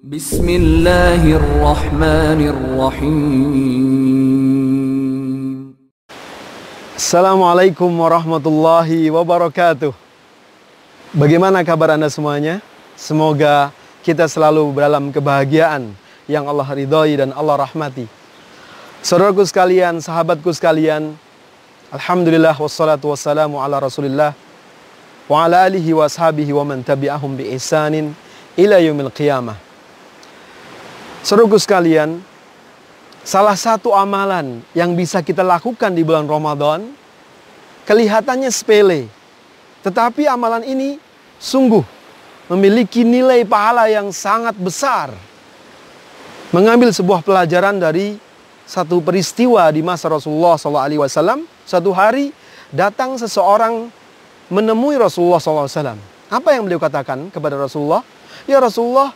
Bismillahirrahmanirrahim. Assalamualaikum warahmatullahi wabarakatuh. Bagaimana kabar Anda semuanya? Semoga kita selalu dalam kebahagiaan yang Allah ridhoi dan Allah rahmati. Saudaraku sekalian, sahabatku sekalian, Alhamdulillah wassalatu wassalamu ala rasulillah wa ala alihi wa sahabihi wa man tabi'ahum bi ihsanin ila yumil qiyamah. Saudaraku sekalian, Salah satu amalan yang bisa kita lakukan di bulan Ramadan kelihatannya sepele. Tetapi amalan ini sungguh memiliki nilai pahala yang sangat besar. Mengambil sebuah pelajaran dari satu peristiwa di masa Rasulullah SAW. Satu hari datang seseorang menemui Rasulullah SAW. Apa yang beliau katakan kepada Rasulullah? Ya Rasulullah,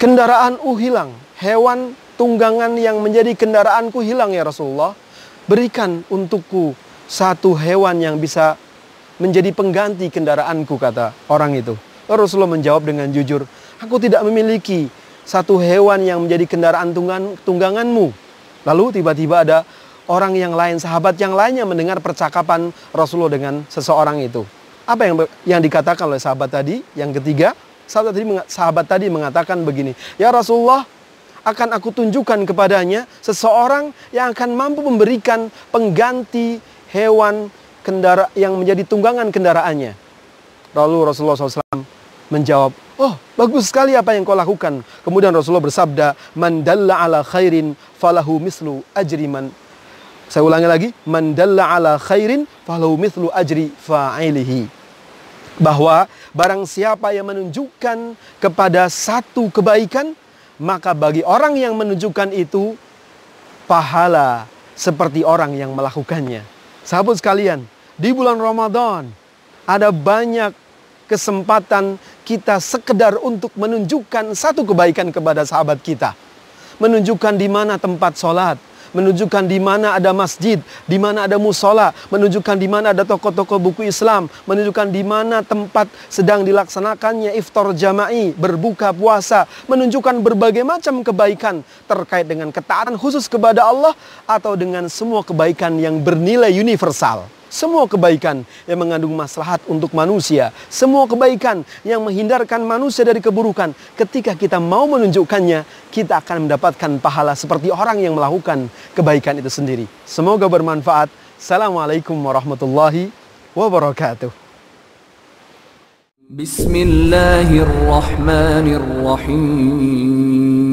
kendaraanku hilang, hewan tunggangan yang menjadi kendaraanku hilang ya Rasulullah. Berikan untukku satu hewan yang bisa menjadi pengganti kendaraanku kata orang itu. Rasulullah menjawab dengan jujur, aku tidak memiliki satu hewan yang menjadi kendaraan tunggang, tungganganmu. Lalu tiba-tiba ada orang yang lain, sahabat yang lainnya mendengar percakapan Rasulullah dengan seseorang itu. Apa yang yang dikatakan oleh sahabat tadi? Yang ketiga, sahabat tadi sahabat tadi mengatakan begini, "Ya Rasulullah, akan aku tunjukkan kepadanya seseorang yang akan mampu memberikan pengganti hewan kendara yang menjadi tunggangan kendaraannya. Lalu Rasulullah SAW menjawab, Oh bagus sekali apa yang kau lakukan. Kemudian Rasulullah bersabda, Man dalla ala khairin falahu mislu ajri man. Saya ulangi lagi, Man dalla ala khairin falahu mislu ajri fa'ilihi. Bahwa barang siapa yang menunjukkan kepada satu kebaikan, maka bagi orang yang menunjukkan itu pahala seperti orang yang melakukannya. Sahabat sekalian, di bulan Ramadan ada banyak kesempatan kita sekedar untuk menunjukkan satu kebaikan kepada sahabat kita. Menunjukkan di mana tempat sholat, menunjukkan di mana ada masjid, di mana ada musola, menunjukkan di mana ada toko-toko buku Islam, menunjukkan di mana tempat sedang dilaksanakannya iftar jama'i, berbuka puasa, menunjukkan berbagai macam kebaikan terkait dengan ketaatan khusus kepada Allah atau dengan semua kebaikan yang bernilai universal semua kebaikan yang mengandung maslahat untuk manusia, semua kebaikan yang menghindarkan manusia dari keburukan, ketika kita mau menunjukkannya, kita akan mendapatkan pahala seperti orang yang melakukan kebaikan itu sendiri. Semoga bermanfaat. Assalamualaikum warahmatullahi wabarakatuh. Bismillahirrahmanirrahim.